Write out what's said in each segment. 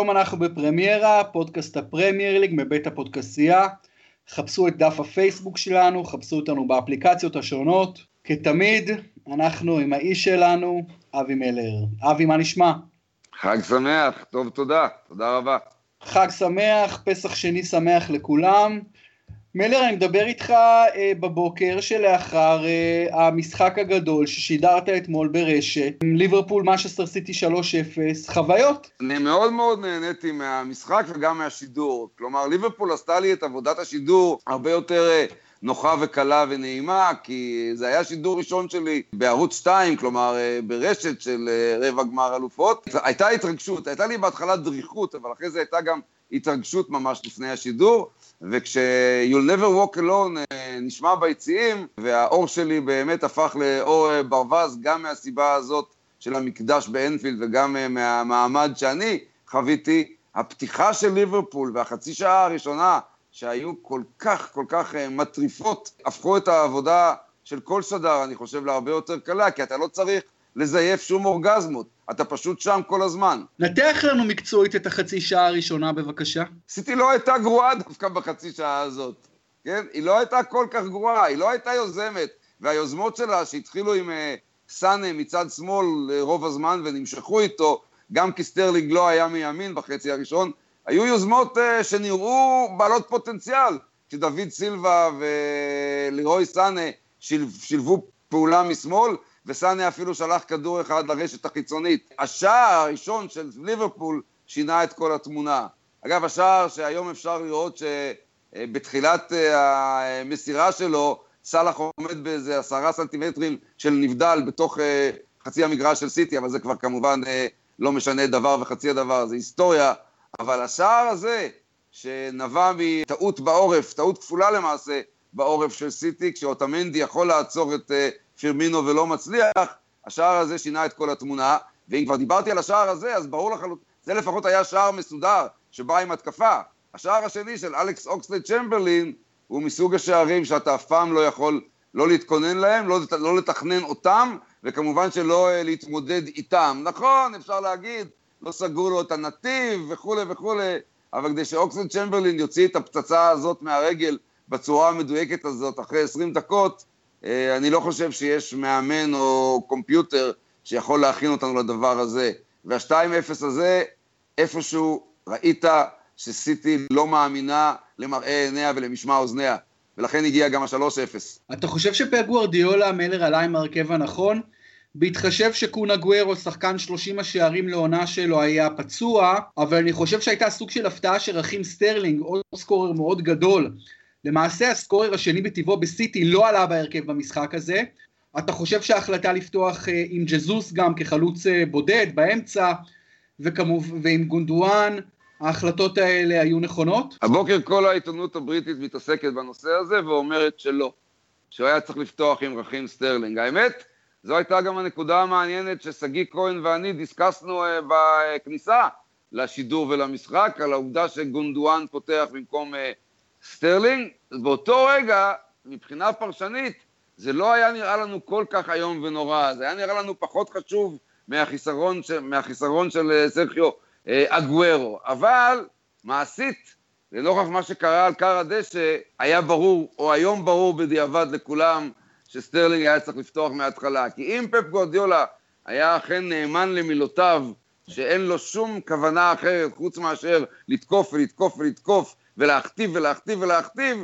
שלום, אנחנו בפרמיירה, פודקאסט הפרמייר ליג מבית הפודקסייה. חפשו את דף הפייסבוק שלנו, חפשו אותנו באפליקציות השונות. כתמיד, אנחנו עם האיש שלנו, אבי מלר. אבי, מה נשמע? חג שמח, טוב, תודה, תודה רבה. חג שמח, פסח שני שמח לכולם. מלר, אני מדבר איתך אה, בבוקר שלאחר אה, המשחק הגדול ששידרת אתמול ברשת, ליברפול משסטר סיטי 3-0, חוויות. אני מאוד מאוד נהניתי מהמשחק וגם מהשידור. כלומר, ליברפול עשתה לי את עבודת השידור הרבה יותר אה, נוחה וקלה ונעימה, כי זה היה שידור ראשון שלי בערוץ 2, כלומר אה, ברשת של אה, רבע גמר אלופות. הייתה התרגשות, הייתה לי בהתחלה דריכות, אבל אחרי זה הייתה גם התרגשות ממש לפני השידור. וכש-You'll never walk alone אה, נשמע ביציעים, והאור שלי באמת הפך לאור אה, ברווז, גם מהסיבה הזאת של המקדש באנפילד וגם אה, מהמעמד שאני חוויתי, הפתיחה של ליברפול והחצי שעה הראשונה, שהיו כל כך כל כך מטריפות, הפכו את העבודה של כל שדר, אני חושב, להרבה יותר קלה, כי אתה לא צריך לזייף שום אורגזמות. אתה פשוט שם כל הזמן. נתח לנו מקצועית את החצי שעה הראשונה בבקשה. סיטי לא הייתה גרועה דווקא בחצי שעה הזאת, כן? היא לא הייתה כל כך גרועה, היא לא הייתה יוזמת, והיוזמות שלה שהתחילו עם uh, סאנה מצד שמאל uh, רוב הזמן ונמשכו איתו, גם כי סטרלינג לא היה מימין בחצי הראשון, היו יוזמות uh, שנראו בעלות פוטנציאל, שדוד סילבה ולירוי סאנה שיל, שילבו פעולה משמאל, וסאנה אפילו שלח כדור אחד לרשת החיצונית. השער הראשון של ליברפול שינה את כל התמונה. אגב, השער שהיום אפשר לראות שבתחילת אה, המסירה שלו, סאלח עומד באיזה עשרה סנטימטרים של נבדל בתוך אה, חצי המגרש של סיטי, אבל זה כבר כמובן אה, לא משנה דבר וחצי הדבר, זה היסטוריה. אבל השער הזה, שנבע מטעות בעורף, טעות כפולה למעשה, בעורף של סיטי, כשאוטמנדי יכול לעצור את פירמינו ולא מצליח, השער הזה שינה את כל התמונה, ואם כבר דיברתי על השער הזה, אז ברור לחלוטין, זה לפחות היה שער מסודר, שבא עם התקפה. השער השני של אלכס אוקסלד צ'מברלין, הוא מסוג השערים שאתה אף פעם לא יכול לא להתכונן להם, לא, לא לתכנן אותם, וכמובן שלא uh, להתמודד איתם. נכון, אפשר להגיד, לא סגרו לו את הנתיב וכולי וכולי, אבל כדי שאוקסלד צ'מברלין יוציא את הפצצה הזאת מהרגל בצורה המדויקת הזאת אחרי 20 דקות, אה, אני לא חושב שיש מאמן או קומפיוטר שיכול להכין אותנו לדבר הזה. וה-2-0 הזה, איפשהו ראית שסיטי לא מאמינה למראה עיניה ולמשמע אוזניה, ולכן הגיע גם ה-3-0. אתה חושב שפפ גוורדיאולה מלר עלה עם ההרכב הנכון? בהתחשב שקון אגוורו, שחקן 30 השערים לעונה שלו, היה פצוע, אבל אני חושב שהייתה סוג של הפתעה שרחים סטרלינג, עוד scorer מאוד גדול, למעשה ה scorer השני בטבעו בסיטי לא עלה בהרכב במשחק הזה. אתה חושב שההחלטה לפתוח אה, עם ג'זוס גם כחלוץ אה, בודד באמצע, וכמובן... ועם גונדואן, ההחלטות האלה היו נכונות? הבוקר כל העיתונות הבריטית מתעסקת בנושא הזה ואומרת שלא, שהוא היה צריך לפתוח עם רחים סטרלינג. האמת, זו הייתה גם הנקודה המעניינת ששגיא כהן ואני דיסקסנו uh, בכניסה לשידור ולמשחק, על העובדה שגונדואן פותח במקום uh, סטרלינג, באותו רגע, מבחינה פרשנית, זה לא היה נראה לנו כל כך איום ונורא, זה היה נראה לנו פחות חשוב מהחיסרון, ש... מהחיסרון של אה, סרחיו אה, אגוורו, אבל מעשית, לנוכח מה שקרה על כר הדשא, היה ברור, או היום ברור בדיעבד לכולם, שסטרלינג היה צריך לפתוח מההתחלה. כי אם פפ גווארדיולה היה אכן נאמן למילותיו, שאין לו שום כוונה אחרת חוץ מאשר לתקוף ולתקוף ולתקוף ולהכתיב ולהכתיב ולהכתיב,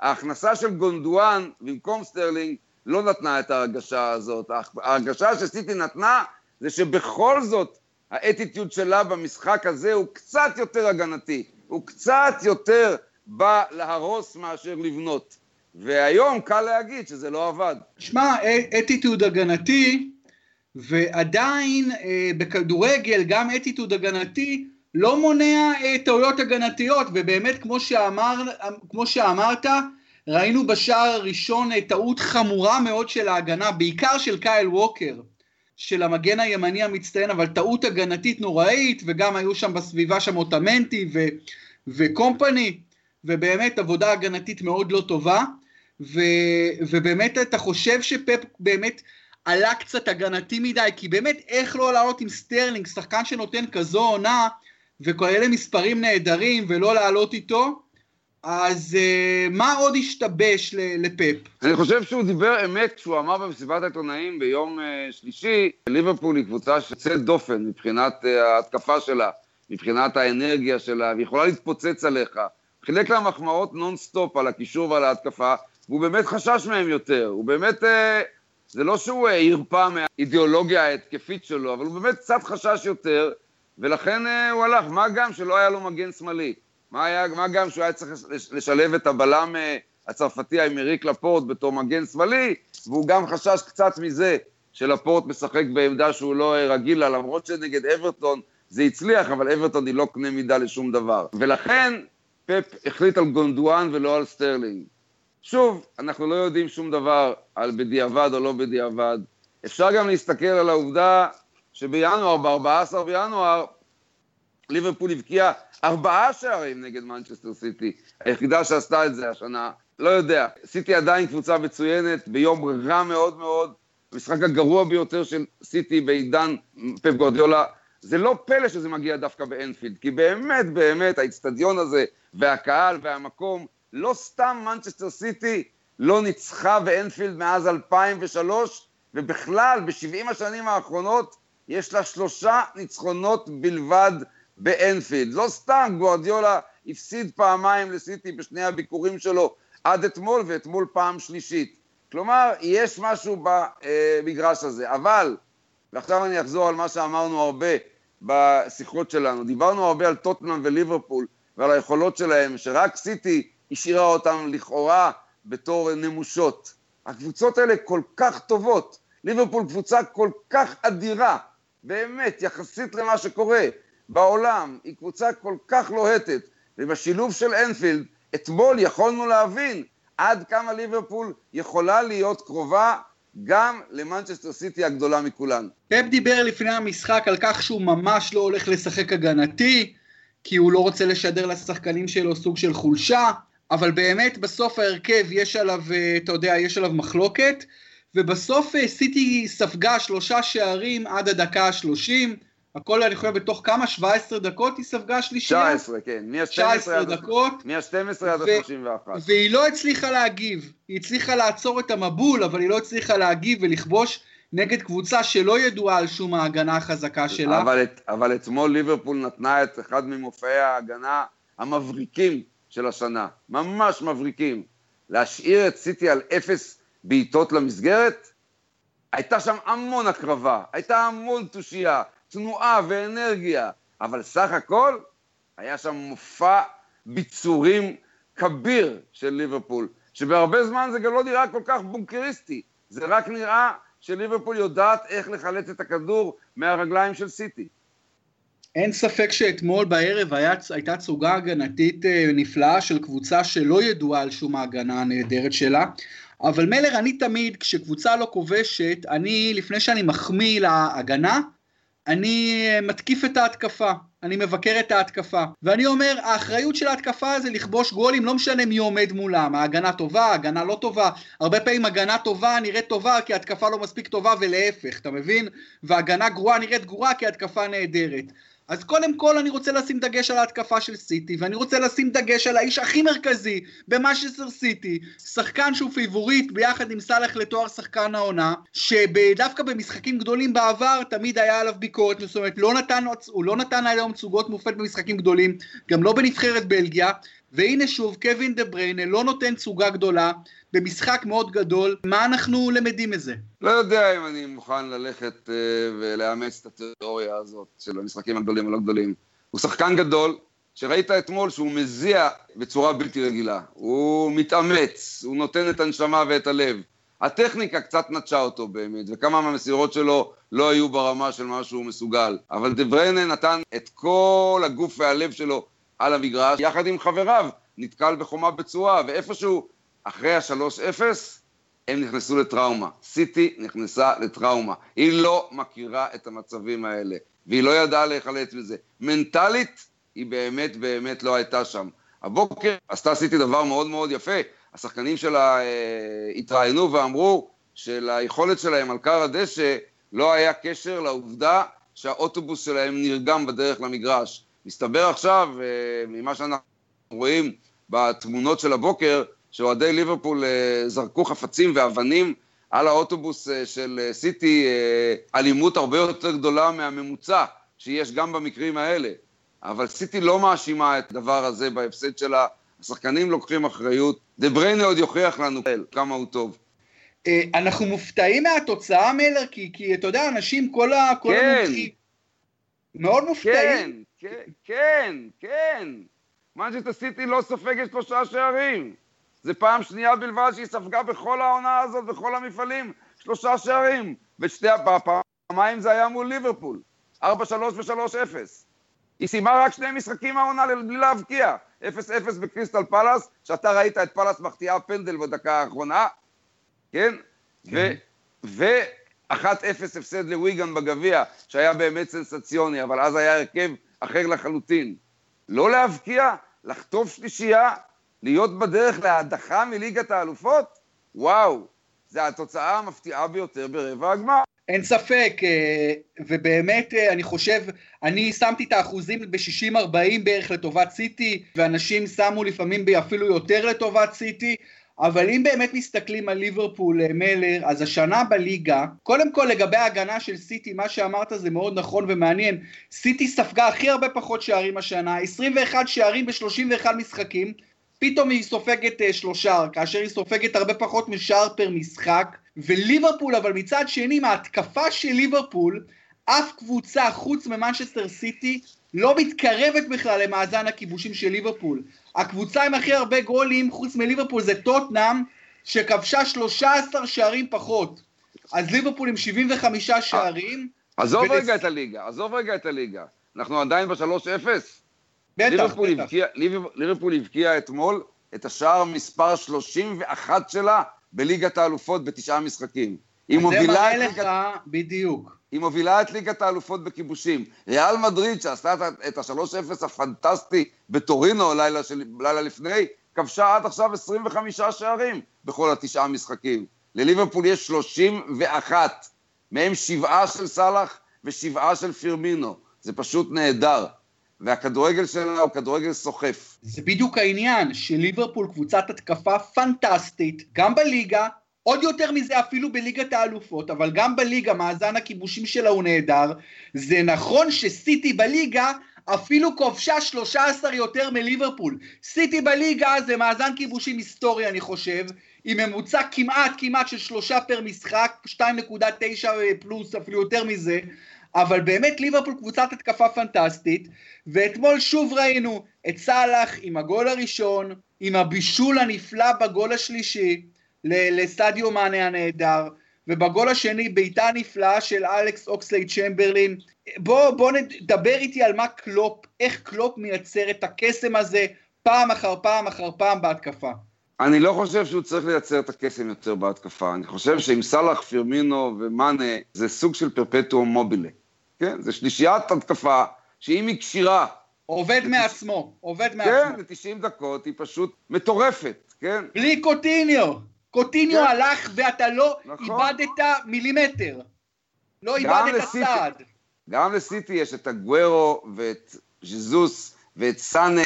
ההכנסה של גונדואן במקום סטרלינג לא נתנה את ההרגשה הזאת. ההרגשה שסיטי נתנה זה שבכל זאת האטיטיוד שלה במשחק הזה הוא קצת יותר הגנתי, הוא קצת יותר בא להרוס מאשר לבנות. והיום קל להגיד שזה לא עבד. שמע, אטיטיוד הגנתי, ועדיין אה, בכדורגל גם אטיטיוד הגנתי לא מונע אה, טעויות הגנתיות, ובאמת כמו, שאמר, כמו שאמרת, ראינו בשער הראשון אה, טעות חמורה מאוד של ההגנה, בעיקר של קייל ווקר, של המגן הימני המצטיין, אבל טעות הגנתית נוראית, וגם היו שם בסביבה שם אוטמנדי ו, וקומפני, ובאמת עבודה הגנתית מאוד לא טובה, ו, ובאמת אתה חושב שפפ באמת עלה קצת הגנתי מדי, כי באמת איך לא לעלות עם סטרלינג, שחקן שנותן כזו עונה, וכאלה מספרים נהדרים ולא לעלות איתו, אז uh, מה עוד השתבש לפפ? אני חושב שהוא דיבר אמת כשהוא אמר במסיבת העיתונאים ביום uh, שלישי, ליברפול היא קבוצה שיוצאת דופן מבחינת uh, ההתקפה שלה, מבחינת האנרגיה שלה, והיא יכולה להתפוצץ עליך. חילק לה מחמאות נונסטופ על הקישור ועל ההתקפה, והוא באמת חשש מהם יותר. הוא באמת, uh, זה לא שהוא הרפה מהאידיאולוגיה ההתקפית שלו, אבל הוא באמת קצת חשש יותר, ולכן uh, הוא הלך. מה גם שלא היה לו מגן שמאלי. מה, היה, מה גם שהוא היה צריך לשלב את הבלם אה, הצרפתי איימריק לפורט בתור מגן שמאלי, והוא גם חשש קצת מזה שלפורט משחק בעמדה שהוא לא אה, רגיל לה, למרות שנגד אברטון זה הצליח, אבל אברטון היא לא קנה מידה לשום דבר. ולכן פפ החליט על גונדואן ולא על סטרלינג. שוב, אנחנו לא יודעים שום דבר על בדיעבד או לא בדיעבד. אפשר גם להסתכל על העובדה שבינואר, ב-14 בינואר, ליברפול הבקיעה ארבעה שערים נגד מנצ'סטר סיטי, היחידה שעשתה את זה השנה, לא יודע. סיטי עדיין קבוצה מצוינת, ביום רע מאוד מאוד, המשחק הגרוע ביותר של סיטי בעידן פפ גווארדיולה. זה לא פלא שזה מגיע דווקא באנפילד, כי באמת באמת האיצטדיון הזה והקהל והמקום, לא סתם מנצ'סטר סיטי לא ניצחה באנפילד מאז 2003, ובכלל, ב-70 השנים האחרונות יש לה שלושה ניצחונות בלבד באנפילד. לא סתם גוארדיולה הפסיד פעמיים לסיטי בשני הביקורים שלו עד אתמול, ואתמול פעם שלישית. כלומר, יש משהו במגרש הזה. אבל, ועכשיו אני אחזור על מה שאמרנו הרבה בשיחות שלנו, דיברנו הרבה על טוטנאם וליברפול ועל היכולות שלהם, שרק סיטי השאירה אותם לכאורה בתור נמושות. הקבוצות האלה כל כך טובות. ליברפול קבוצה כל כך אדירה, באמת, יחסית למה שקורה. בעולם, היא קבוצה כל כך לוהטת, ובשילוב של אנפילד, אתמול יכולנו להבין עד כמה ליברפול יכולה להיות קרובה גם למנצ'סטר סיטי הגדולה מכולן. פפ דיבר לפני המשחק על כך שהוא ממש לא הולך לשחק הגנתי, כי הוא לא רוצה לשדר לשחקנים שלו סוג של חולשה, אבל באמת בסוף ההרכב יש עליו, אה, אתה יודע, יש עליו מחלוקת, ובסוף אה, סיטי ספגה שלושה שערים עד הדקה השלושים, הכל אני חושב בתוך כמה? 17 דקות היא ספגה שלישייה? 19, כן. מ-12 דקות. מ-12 עד ה-31. והיא לא הצליחה להגיב. היא הצליחה לעצור את המבול, אבל היא לא הצליחה להגיב ולכבוש נגד קבוצה שלא ידועה על שום ההגנה החזקה שלה. אבל, אבל אתמול ליברפול נתנה את אחד ממופעי ההגנה המבריקים של השנה. ממש מבריקים. להשאיר את סיטי על אפס בעיטות למסגרת? הייתה שם המון הקרבה, הייתה המון תושייה. תנועה ואנרגיה, אבל סך הכל היה שם מופע ביצורים כביר של ליברפול, שבהרבה זמן זה גם לא נראה כל כך בונקריסטי, זה רק נראה שליברפול יודעת איך לחלץ את הכדור מהרגליים של סיטי. אין ספק שאתמול בערב היה, הייתה תצוגה הגנתית אה, נפלאה של קבוצה שלא ידועה על שום ההגנה הנהדרת שלה, אבל מלר, אני תמיד, כשקבוצה לא כובשת, אני, לפני שאני מחמיא להגנה, אני מתקיף את ההתקפה, אני מבקר את ההתקפה, ואני אומר, האחריות של ההתקפה זה לכבוש גולים, לא משנה מי עומד מולם, ההגנה טובה, ההגנה לא טובה, הרבה פעמים הגנה טובה נראית טובה כי ההתקפה לא מספיק טובה ולהפך, אתה מבין? והגנה גרועה נראית גרועה כי ההתקפה נהדרת. אז קודם כל אני רוצה לשים דגש על ההתקפה של סיטי, ואני רוצה לשים דגש על האיש הכי מרכזי במאשסטר סיטי, שחקן שהוא פיבוריט ביחד עם סאלח לתואר שחקן העונה, שדווקא במשחקים גדולים בעבר תמיד היה עליו ביקורת מסוימת, לא נתן, הוא לא נתן היום תצוגות מופת במשחקים גדולים, גם לא בנבחרת בלגיה, והנה שוב קווין דה בריינה לא נותן תצוגה גדולה, במשחק מאוד גדול, מה אנחנו למדים מזה? לא יודע אם אני מוכן ללכת uh, ולאמץ את התיאוריה הזאת של המשחקים הגדולים הלא גדולים. הוא שחקן גדול, שראית אתמול שהוא מזיע בצורה בלתי רגילה. הוא מתאמץ, הוא נותן את הנשמה ואת הלב. הטכניקה קצת נטשה אותו באמת, וכמה מהמסירות שלו לא היו ברמה של מה שהוא מסוגל. אבל דה בריינה נתן את כל הגוף והלב שלו על המגרש, יחד עם חבריו, נתקל בחומה בצורה, ואיפשהו אחרי ה-3-0, הם נכנסו לטראומה. סיטי נכנסה לטראומה. היא לא מכירה את המצבים האלה, והיא לא ידעה להיחלץ מזה. מנטלית, היא באמת באמת לא הייתה שם. הבוקר עשתה סיטי דבר מאוד מאוד יפה. השחקנים שלה אה, התראיינו ואמרו שליכולת שלהם על קר הדשא לא היה קשר לעובדה שהאוטובוס שלהם נרגם בדרך למגרש. מסתבר עכשיו, אה, ממה שאנחנו רואים בתמונות של הבוקר, שאוהדי ליברפול אה, זרקו חפצים ואבנים על האוטובוס אה, של סיטי, אלימות הרבה יותר גדולה מהממוצע שיש גם במקרים האלה. אבל סיטי לא מאשימה את הדבר הזה בהפסד שלה, השחקנים לוקחים אחריות, דה בריינה עוד יוכיח לנו כמה הוא טוב. אנחנו מופתעים מהתוצאה, מלר, כי, כי אתה יודע, אנשים, כל, ה, כל כן. המומחים, מאוד מופתעים. כן, כן, כן, כן. מנצ'סטר סיטי לא סופגת שלושה שערים. זה פעם שנייה בלבד שהיא ספגה בכל העונה הזאת, בכל המפעלים, שלושה שערים. ושתי הפעמיים זה היה מול ליברפול. 4-3 ו-3-0. היא סיימה רק שני משחקים מהעונה בלי להבקיע. 0-0 בקריסטל פאלאס, שאתה ראית את פאלאס מחטיאה פנדל בדקה האחרונה, כן? כן. ו... 1-0 הפסד לוויגן בגביע, שהיה באמת סנסציוני, אבל אז היה הרכב אחר לחלוטין. לא להבקיע, לחטוף שלישייה, להיות בדרך להדחה מליגת האלופות? וואו, זו התוצאה המפתיעה ביותר ברבע הגמר. אין ספק, אה, ובאמת אה, אני חושב, אני שמתי את האחוזים ב-60-40 בערך לטובת סיטי, ואנשים שמו לפעמים אפילו יותר לטובת סיטי, אבל אם באמת מסתכלים על ליברפול, אה, מלר, אז השנה בליגה, קודם כל לגבי ההגנה של סיטי, מה שאמרת זה מאוד נכון ומעניין. סיטי ספגה הכי הרבה פחות שערים השנה, 21 שערים ב-31 משחקים, פתאום היא סופגת uh, שלושה, כאשר היא סופגת הרבה פחות משער פר משחק, וליברפול, אבל מצד שני, מההתקפה של ליברפול, אף קבוצה חוץ ממנצ'סטר סיטי לא מתקרבת בכלל למאזן הכיבושים של ליברפול. הקבוצה עם הכי הרבה גולים חוץ מליברפול זה טוטנאם, שכבשה 13 שערים פחות. אז ליברפול עם 75 שערים. עזוב ולס... רגע את הליגה, עזוב רגע את הליגה. אנחנו עדיין ב-3-0. בטח, בטח. ליברפול הבקיע אתמול את השער מספר 31 שלה בליגת האלופות בתשעה משחקים. היא מובילה את ליגת... לך, בדיוק. היא מובילה את ליגת האלופות בכיבושים. ריאל מדריד, שעשתה את ה-3-0 הפנטסטי בטורינו לילה, של, לילה לפני, כבשה עד עכשיו 25 שערים בכל התשעה משחקים. לליברפול יש 31, מהם שבעה של סאלח ושבעה של פירמינו. זה פשוט נהדר. והכדורגל שלה הוא כדורגל סוחף. זה בדיוק העניין, שליברפול קבוצת התקפה פנטסטית, גם בליגה, עוד יותר מזה אפילו בליגת האלופות, אבל גם בליגה מאזן הכיבושים שלה הוא נהדר. זה נכון שסיטי בליגה אפילו כובשה 13 יותר מליברפול. סיטי בליגה זה מאזן כיבושים היסטורי אני חושב, עם ממוצע כמעט כמעט של שלושה פר משחק, 2.9 פלוס אפילו יותר מזה. אבל באמת ליברפול קבוצת התקפה פנטסטית, ואתמול שוב ראינו את סאלח עם הגול הראשון, עם הבישול הנפלא בגול השלישי, לסטדיו מאנה הנהדר, ובגול השני בעיטה נפלאה של אלכס אוקסלייד צ'מברלין. בוא, בוא נדבר איתי על מה קלופ, איך קלופ מייצר את הקסם הזה פעם אחר פעם אחר פעם בהתקפה. אני לא חושב שהוא צריך לייצר את הקסם יותר בהתקפה. אני חושב שעם סאלח, פירמינו ומאנה זה סוג של perpetuum mobile. כן? זה שלישיית התקפה שאם היא כשירה... עובד מעצמו, עובד מעצמו. כן, ל-90 דקות היא פשוט מטורפת, כן? בלי קוטיניו. קוטיניו כן. הלך ואתה לא נכון. איבדת מילימטר. לא איבדת צעד. גם לסיטי יש את אגוורו ואת ז'זוס ואת סאנה,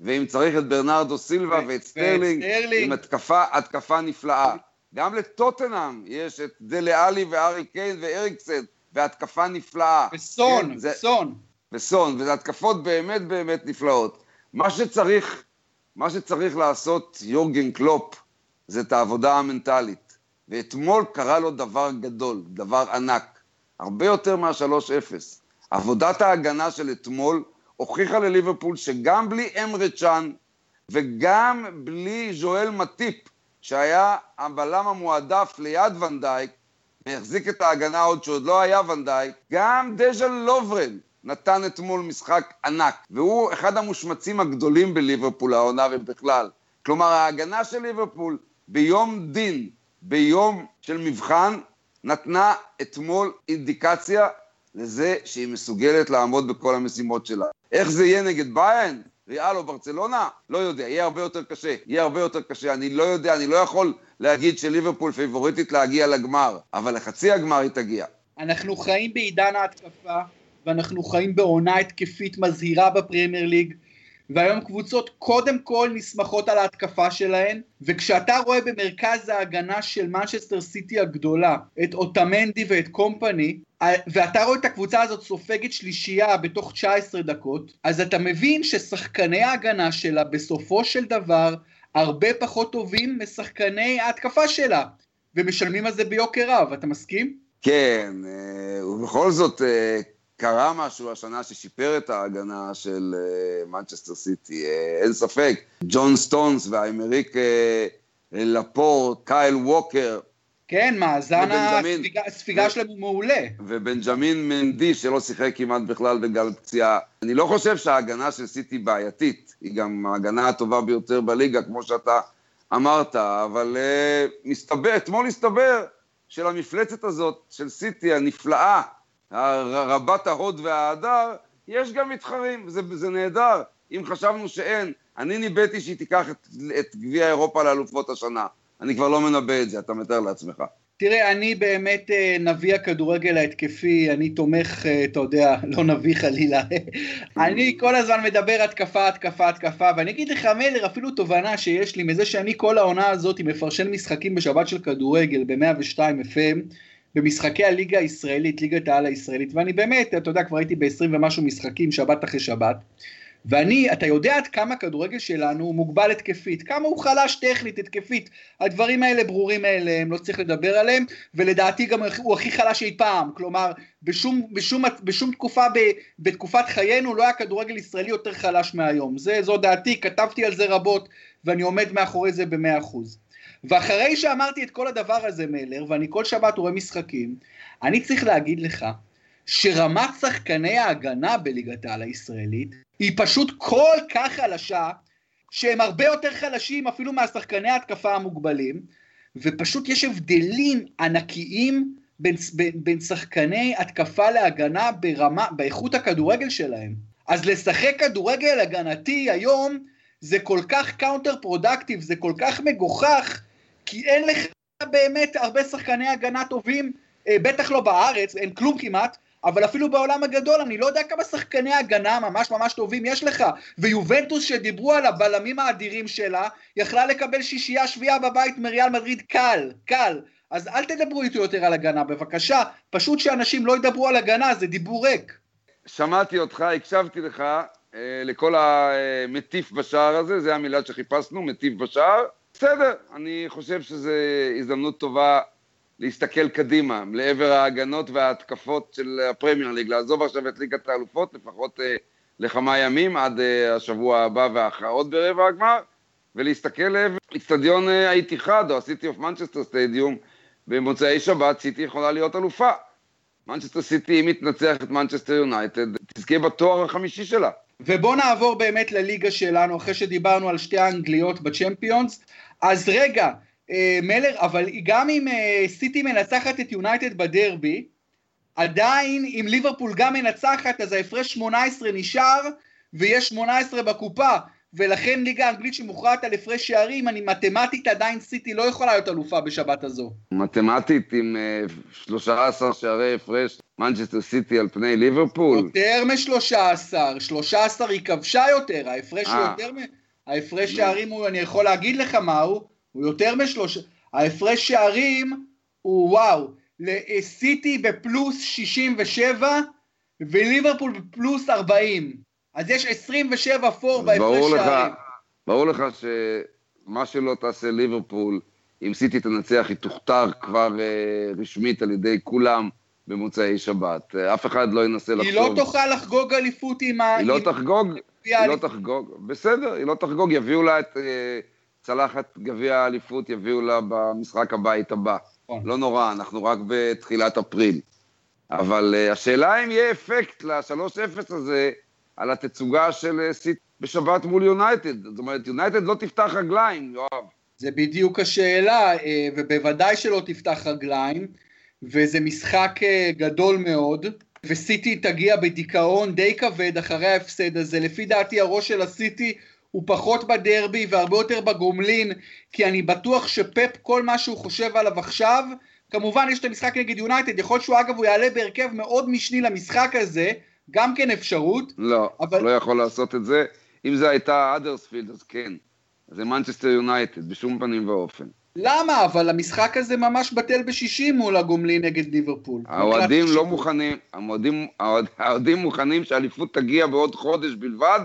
ואם צריך את ברנרדו סילבה ואת סטרלינג, עם התקפה, התקפה נפלאה. גם לטוטנאם יש את דלה אלי והארי קיין ואריקסן, והתקפה נפלאה. וסון, כן, זה, וסון. וסון, וזה התקפות באמת באמת נפלאות. מה שצריך, מה שצריך לעשות יורגן קלופ, זה את העבודה המנטלית. ואתמול קרה לו דבר גדול, דבר ענק, הרבה יותר מה-3-0. עבודת ההגנה של אתמול הוכיחה לליברפול שגם בלי אמרי צ'אן וגם בלי ז'ואל מטיפ, שהיה הבלם המועדף ליד ונדייק, והחזיק את ההגנה עוד כשעוד לא היה ונדייק, גם דיאן לוברן נתן אתמול משחק ענק, והוא אחד המושמצים הגדולים בליברפול העונה ובכלל. כלומר, ההגנה של ליברפול ביום דין, ביום של מבחן, נתנה אתמול אינדיקציה לזה שהיא מסוגלת לעמוד בכל המשימות שלה. איך זה יהיה נגד ביין? ריאל או ברצלונה? לא יודע, יהיה הרבה יותר קשה. יהיה הרבה יותר קשה. אני לא יודע, אני לא יכול להגיד שליברפול פיבוריטית להגיע לגמר, אבל לחצי הגמר היא תגיע. אנחנו חיים בעידן ההתקפה, ואנחנו חיים בעונה התקפית מזהירה בפרמייר ליג, והיום קבוצות קודם כל נסמכות על ההתקפה שלהן, וכשאתה רואה במרכז ההגנה של מנצ'סטר סיטי הגדולה את אוטמנדי ואת קומפני, ואתה רואה את הקבוצה הזאת סופגת שלישייה בתוך 19 דקות, אז אתה מבין ששחקני ההגנה שלה בסופו של דבר הרבה פחות טובים משחקני ההתקפה שלה, ומשלמים על זה ביוקר רב, אתה מסכים? כן, אה, ובכל זאת אה, קרה משהו השנה ששיפר את ההגנה של מנצ'סטר אה, סיטי, אה, אין ספק. ג'ון סטונס ואמריק אה, לפורט, קייל ווקר. כן, מאזן הספיגה שלהם הוא מעולה. ובנג'מין מנדי, שלא שיחק כמעט בכלל בגלל פציעה. אני לא חושב שההגנה של סיטי בעייתית, היא גם ההגנה הטובה ביותר בליגה, כמו שאתה אמרת, אבל uh, מסתבר, אתמול הסתבר שלמפלצת הזאת של סיטי הנפלאה, רבת ההוד וההדר, יש גם מתחרים, זה, זה נהדר. אם חשבנו שאין, אני ניבאתי שהיא תיקח את, את גביע אירופה לאלופות השנה. אני כבר לא מנבא את זה, אתה מתאר לעצמך. תראה, אני באמת אה, נביא הכדורגל ההתקפי, אני תומך, אה, אתה יודע, לא נביא חלילה. אני כל הזמן מדבר התקפה, התקפה, התקפה, ואני אגיד לך, מלר, אפילו תובנה שיש לי מזה שאני כל העונה הזאת מפרשן משחקים בשבת של כדורגל ב-102 FM, במשחקי הליגה הישראלית, ליגת העל הישראלית, ואני באמת, אתה יודע, כבר הייתי ב-20 ומשהו משחקים, שבת אחרי שבת, ואני, אתה יודע עד כמה הכדורגל שלנו הוא מוגבל התקפית, כמה הוא חלש טכנית, התקפית, הדברים האלה ברורים מאליהם, לא צריך לדבר עליהם, ולדעתי גם הוא הכי חלש אי פעם, כלומר, בשום, בשום, בשום תקופה, ב, בתקופת חיינו לא היה כדורגל ישראלי יותר חלש מהיום, זה, זו דעתי, כתבתי על זה רבות, ואני עומד מאחורי זה במאה אחוז. ואחרי שאמרתי את כל הדבר הזה, מלר, ואני כל שבת רואה משחקים, אני צריך להגיד לך שרמת שחקני ההגנה בליגת העל הישראלית היא פשוט כל כך חלשה, שהם הרבה יותר חלשים אפילו מהשחקני ההתקפה המוגבלים, ופשוט יש הבדלים ענקיים בין, בין, בין שחקני התקפה להגנה ברמה, באיכות הכדורגל שלהם. אז לשחק כדורגל הגנתי היום זה כל כך counter productive, זה כל כך מגוחך, כי אין לך באמת הרבה שחקני הגנה טובים, אה, בטח לא בארץ, אין כלום כמעט, אבל אפילו בעולם הגדול, אני לא יודע כמה שחקני הגנה ממש ממש טובים יש לך. ויובנטוס שדיברו על הבלמים האדירים שלה, יכלה לקבל שישייה שביעה בבית מריאל מדריד קל, קל. אז אל תדברו איתי יותר על הגנה, בבקשה. פשוט שאנשים לא ידברו על הגנה, זה דיבור ריק. שמעתי אותך, הקשבתי לך, אה, לכל המטיף בשער הזה, זה המילה שחיפשנו, מטיף בשער. בסדר, אני חושב שזו הזדמנות טובה להסתכל קדימה, לעבר ההגנות וההתקפות של הפרמייר ליג, לעזוב עכשיו את ליגת האלופות, לפחות אה, לכמה ימים, עד אה, השבוע הבא וההכרעות ברבע הגמר, ולהסתכל לעבר אצטדיון אה, האיתיחד, או הסיטי אוף מנצ'סטר סטדיום, במוצאי שבת סיטי יכולה להיות אלופה. מנצ'סטר סיטי, אם היא תנצח את מנצ'סטר יונייטד, תזכה בתואר החמישי שלה. ובואו נעבור באמת לליגה שלנו, אחרי שדיברנו על שתי האנגליות בצ'מפיונס. אז רגע, אה, מלר, אבל גם אם אה, סיטי מנצחת את יונייטד בדרבי, עדיין אם ליברפול גם מנצחת, אז ההפרש 18 נשאר, ויש 18 בקופה. ולכן ליגה האנגלית שמוכרעת על הפרש שערים, אני מתמטית עדיין סיטי לא יכולה להיות אלופה בשבת הזו. מתמטית עם uh, 13 שערי הפרש, מנצ'סטר סיטי על פני ליברפול? יותר מ-13, 13 היא כבשה יותר, ההפרש הוא אה. יותר מ... ההפרש שערים הוא, אני יכול להגיד לך מהו, הוא יותר משלושה, ההפרש שערים הוא וואו, לסיטי בפלוס 67 וליברפול בפלוס 40. אז יש 27 פור בהפרש שערים. ברור לך שמה שלא תעשה ליברפול, אם סיטי תנצח, היא תוכתר כבר uh, רשמית על ידי כולם במוצאי שבת. Uh, אף אחד לא ינסה לחשוב. היא לא תוכל לחגוג אליפות עם ה... היא לא תחגוג, היא לא תחגוג, בסדר, היא לא תחגוג, יביאו לה את uh, צלחת גביע האליפות, יביאו לה במשחק הבית הבא. נכון. לא נורא, אנחנו רק בתחילת אפריל. אבל uh, השאלה אם יהיה אפקט ל-3-0 הזה, על התצוגה של אה, סיט בשבת מול יונייטד. זאת אומרת, יונייטד לא תפתח רגליים, יואב. זה בדיוק השאלה, אה, ובוודאי שלא תפתח רגליים, וזה משחק אה, גדול מאוד, וסיטי תגיע בדיכאון די כבד אחרי ההפסד הזה. לפי דעתי הראש של הסיטי הוא פחות בדרבי והרבה יותר בגומלין, כי אני בטוח שפפ, כל מה שהוא חושב עליו עכשיו, כמובן יש את המשחק נגד יונייטד, יכול להיות שהוא אגב הוא יעלה בהרכב מאוד משני למשחק הזה, גם כן אפשרות. לא, אבל... לא יכול לעשות את זה. אם זה הייתה האדרספילד, אז כן. זה מנצ'סטר יונייטד, בשום פנים ואופן. למה? אבל המשחק הזה ממש בטל בשישים מול הגומלין נגד ליברפול. האוהדים לא מוכנים, האוהדים מוכנים שהאליפות תגיע בעוד חודש בלבד,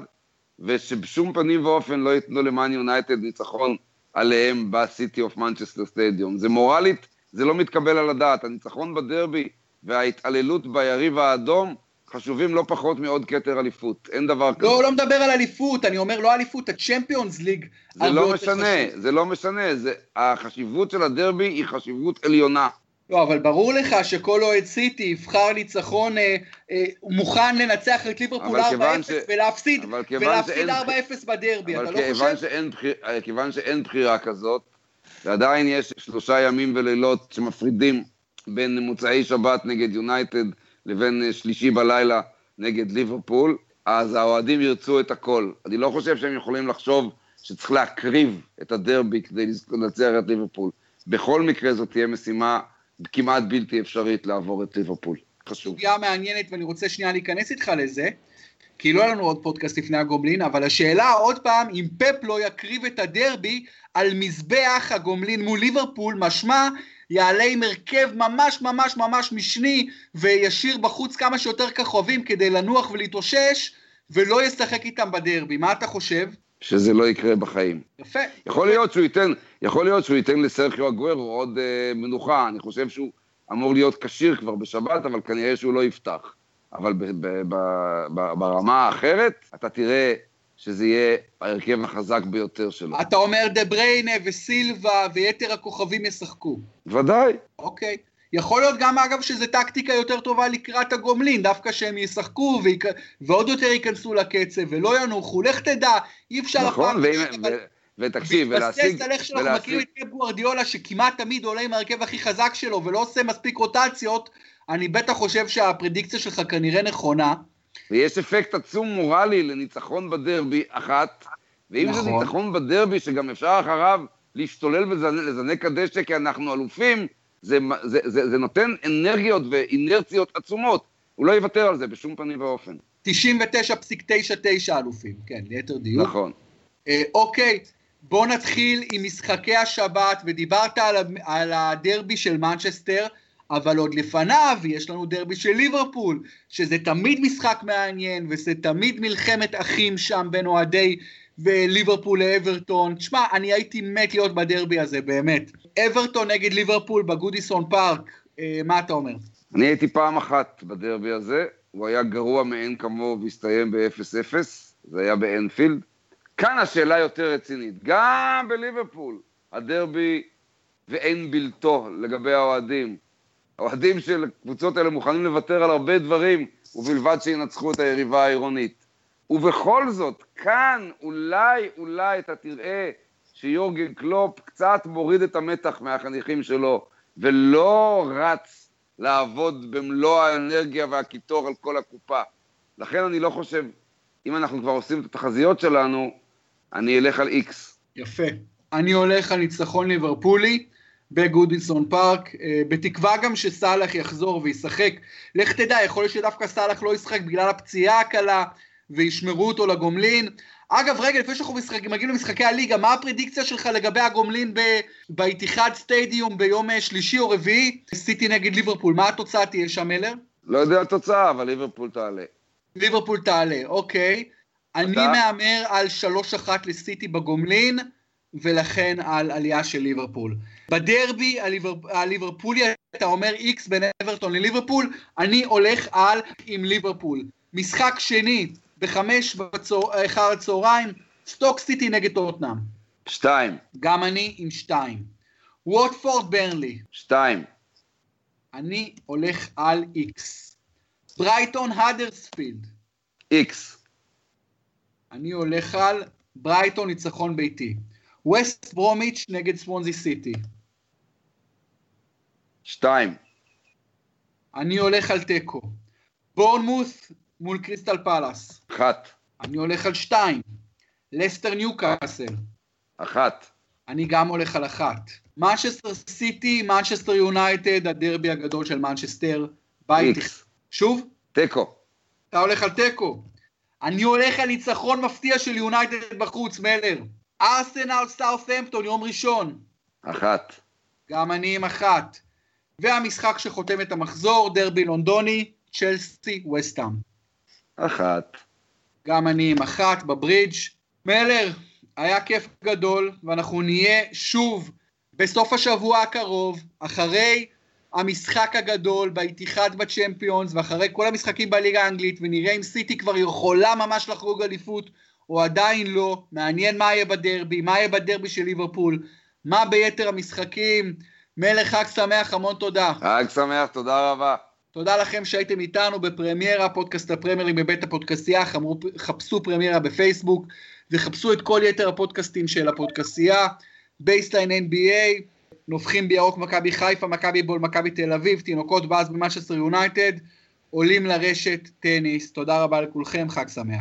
ושבשום פנים ואופן לא ייתנו למאן יונייטד ניצחון עליהם בסיטי אוף מנצ'סטר סטדיום. זה מורלית, זה לא מתקבל על הדעת. הניצחון בדרבי וההתעללות ביריב האדום חשובים לא פחות מעוד כתר אליפות, אין דבר כזה. לא, לא מדבר על אליפות, אני אומר לא אליפות, הצ'מפיונס ליג. זה לא משנה. זה לא משנה, זה, החשיבות של הדרבי היא חשיבות עליונה. לא, אבל ברור לך שכל אוהד סיטי יבחר ניצחון, אה, אה, מוכן לנצח את ליברפול 4-0 ש... ולהפסיד, ולהפסיד 4-0 בדרבי, אתה לא חושב? בחיר, אה, כיוון שאין בחירה כזאת, ועדיין יש שלושה ימים ולילות שמפרידים בין מוצאי שבת נגד יונייטד לבין אה, שלישי בלילה נגד ליברפול, אז האוהדים ירצו את הכל. אני לא חושב שהם יכולים לחשוב שצריך להקריב את הדרבי כדי לנצח את ליברפול. בכל מקרה זאת תהיה משימה כמעט בלתי אפשרית לעבור את ליברפול. חשוב. סוגיה מעניינת ואני רוצה שנייה להיכנס איתך לזה, כי לא היה לנו עוד פודקאסט לפני הגומלין, אבל השאלה עוד פעם, אם פפ לא יקריב את הדרבי על מזבח הגומלין מול ליברפול, משמע יעלה עם הרכב ממש ממש ממש משני וישאיר בחוץ כמה שיותר כוכבים כדי לנוח ולהתאושש ולא ישחק איתם בדרבי. מה אתה חושב? שזה לא יקרה בחיים. יפה. יכול יפה. להיות שהוא ייתן, יכול להיות שהוא ייתן לסרחיו אגוורו עוד אה, מנוחה, אני חושב שהוא אמור להיות כשיר כבר בשבת, אבל כנראה שהוא לא יפתח. אבל ב- ב- ב- ברמה האחרת, אתה תראה שזה יהיה ההרכב החזק ביותר שלו. אתה אומר דה בריינה וסילבה ויתר הכוכבים ישחקו. ודאי. אוקיי. יכול להיות גם אגב שזו טקטיקה יותר טובה לקראת הגומלין, דווקא שהם ישחקו ויק... ועוד יותר ייכנסו לקצב ולא ינוחו, לך תדע, אי אפשר... נכון, ואם... אבל... ותקשיב, ולהשיג... בהתבסס על איך שאנחנו מכירים את קאפ גוורדיולה, שכמעט תמיד עולה עם ההרכב הכי חזק שלו ולא עושה מספיק רוטציות, אני בטח חושב שהפרדיקציה שלך כנראה נכונה. ויש אפקט עצום מורלי לניצחון בדרבי אחת, ואם נכון. זה ניצחון בדרבי שגם אפשר אחריו להשתולל ולזנק הדשא כי אנחנו אלופים, זה, זה, זה, זה נותן אנרגיות ואינרציות עצומות. הוא לא יוותר על זה בשום פנים ואופן. 99.99 אלופים, כן, ליתר דיוק. נכון. אה, אוקיי, בוא נתחיל עם משחקי השבת, ודיברת על, על הדרבי של מנצ'סטר. אבל עוד לפניו יש לנו דרבי של ליברפול, שזה תמיד משחק מעניין, וזה תמיד מלחמת אחים שם בין אוהדי וליברפול לאברטון. תשמע, אני הייתי מת להיות בדרבי הזה, באמת. אברטון נגד ליברפול בגודיסון פארק, אה, מה אתה אומר? אני הייתי פעם אחת בדרבי הזה, הוא היה גרוע מאין כמוהו והסתיים ב-0-0, זה היה באנפילד. כאן השאלה יותר רצינית, גם בליברפול, הדרבי ואין בלתו לגבי האוהדים. האוהדים של הקבוצות האלה מוכנים לוותר על הרבה דברים, ובלבד שינצחו את היריבה העירונית. ובכל זאת, כאן אולי, אולי אתה תראה שיורגן קלופ קצת מוריד את המתח מהחניכים שלו, ולא רץ לעבוד במלוא האנרגיה והקיטור על כל הקופה. לכן אני לא חושב, אם אנחנו כבר עושים את התחזיות שלנו, אני אלך על איקס. יפה. אני הולך על ניצחון ליברפולי. בגודינסון פארק, אה, בתקווה גם שסאלח יחזור וישחק. לך תדע, יכול להיות שדווקא סאלח לא ישחק בגלל הפציעה הקלה, וישמרו אותו לגומלין. אגב, רגע, לפני שאנחנו משחקים, מגיעים למשחקי הליגה, מה הפרדיקציה שלך לגבי הגומלין באיתיחד סטדיום ביום אה, שלישי או רביעי? סיטי נגד ליברפול, מה התוצאה תהיה שם, מלר? לא יודע התוצאה, אבל ליברפול תעלה. ליברפול תעלה, אוקיי. אתה? אני מהמר על 3-1 לסיטי בגומלין. ולכן על עלייה של ליברפול. בדרבי הליברפולי אתה אומר איקס בין אברטון לליברפול, אני הולך על עם ליברפול. משחק שני בחמש בצור... אחר הצהריים, סטוק סיטי נגד טוטנאם. שתיים. גם אני עם שתיים. ווטפורד ברנלי. שתיים. אני הולך על איקס. ברייטון האדרספילד. איקס. אני הולך על ברייטון ניצחון ביתי. ווסט ברומיץ' נגד סוונזי סיטי. שתיים. אני הולך על תיקו. בורנמוס מול קריסטל פלאס. אחת. אני הולך על שתיים. לסטר ניו קאסל. אחת. אני גם הולך על אחת. מנצ'סטר סיטי, מנצ'סטר יונייטד, הדרבי הגדול של מנצ'סטר. בית. שוב? תיקו. אתה הולך על תיקו. אני הולך על ניצחון מפתיע של יונייטד בחוץ, מלר. ארסנל סאות'המפטון, יום ראשון. אחת. גם אני עם אחת. והמשחק שחותם את המחזור, דרבי לונדוני, צ'לסי, ווסטהאם. אחת. גם אני עם אחת בברידג'. מלר, היה כיף גדול, ואנחנו נהיה שוב בסוף השבוע הקרוב, אחרי המשחק הגדול באיתיחד בצ'מפיונס, ואחרי כל המשחקים בליגה האנגלית, ונראה אם סיטי כבר יכולה ממש לחגוג אליפות, או עדיין לא. מעניין מה יהיה בדרבי, מה יהיה בדרבי של ליברפול, מה ביתר המשחקים. מלך חג שמח, המון תודה. חג שמח, תודה רבה. תודה לכם שהייתם איתנו בפרמיירה, פודקאסט הפרמיירים בבית הפודקסייה, חפשו פרמיירה בפייסבוק, וחפשו את כל יתר הפודקאסטים של הפודקסייה, בייסליין NBA, נובחים בירוק מכבי חיפה, מכבי בול, מכבי תל אביב, תינוקות באזבי מנצ'סטר יונייטד, עולים לרשת טניס. תודה רבה לכולכם, חג שמח.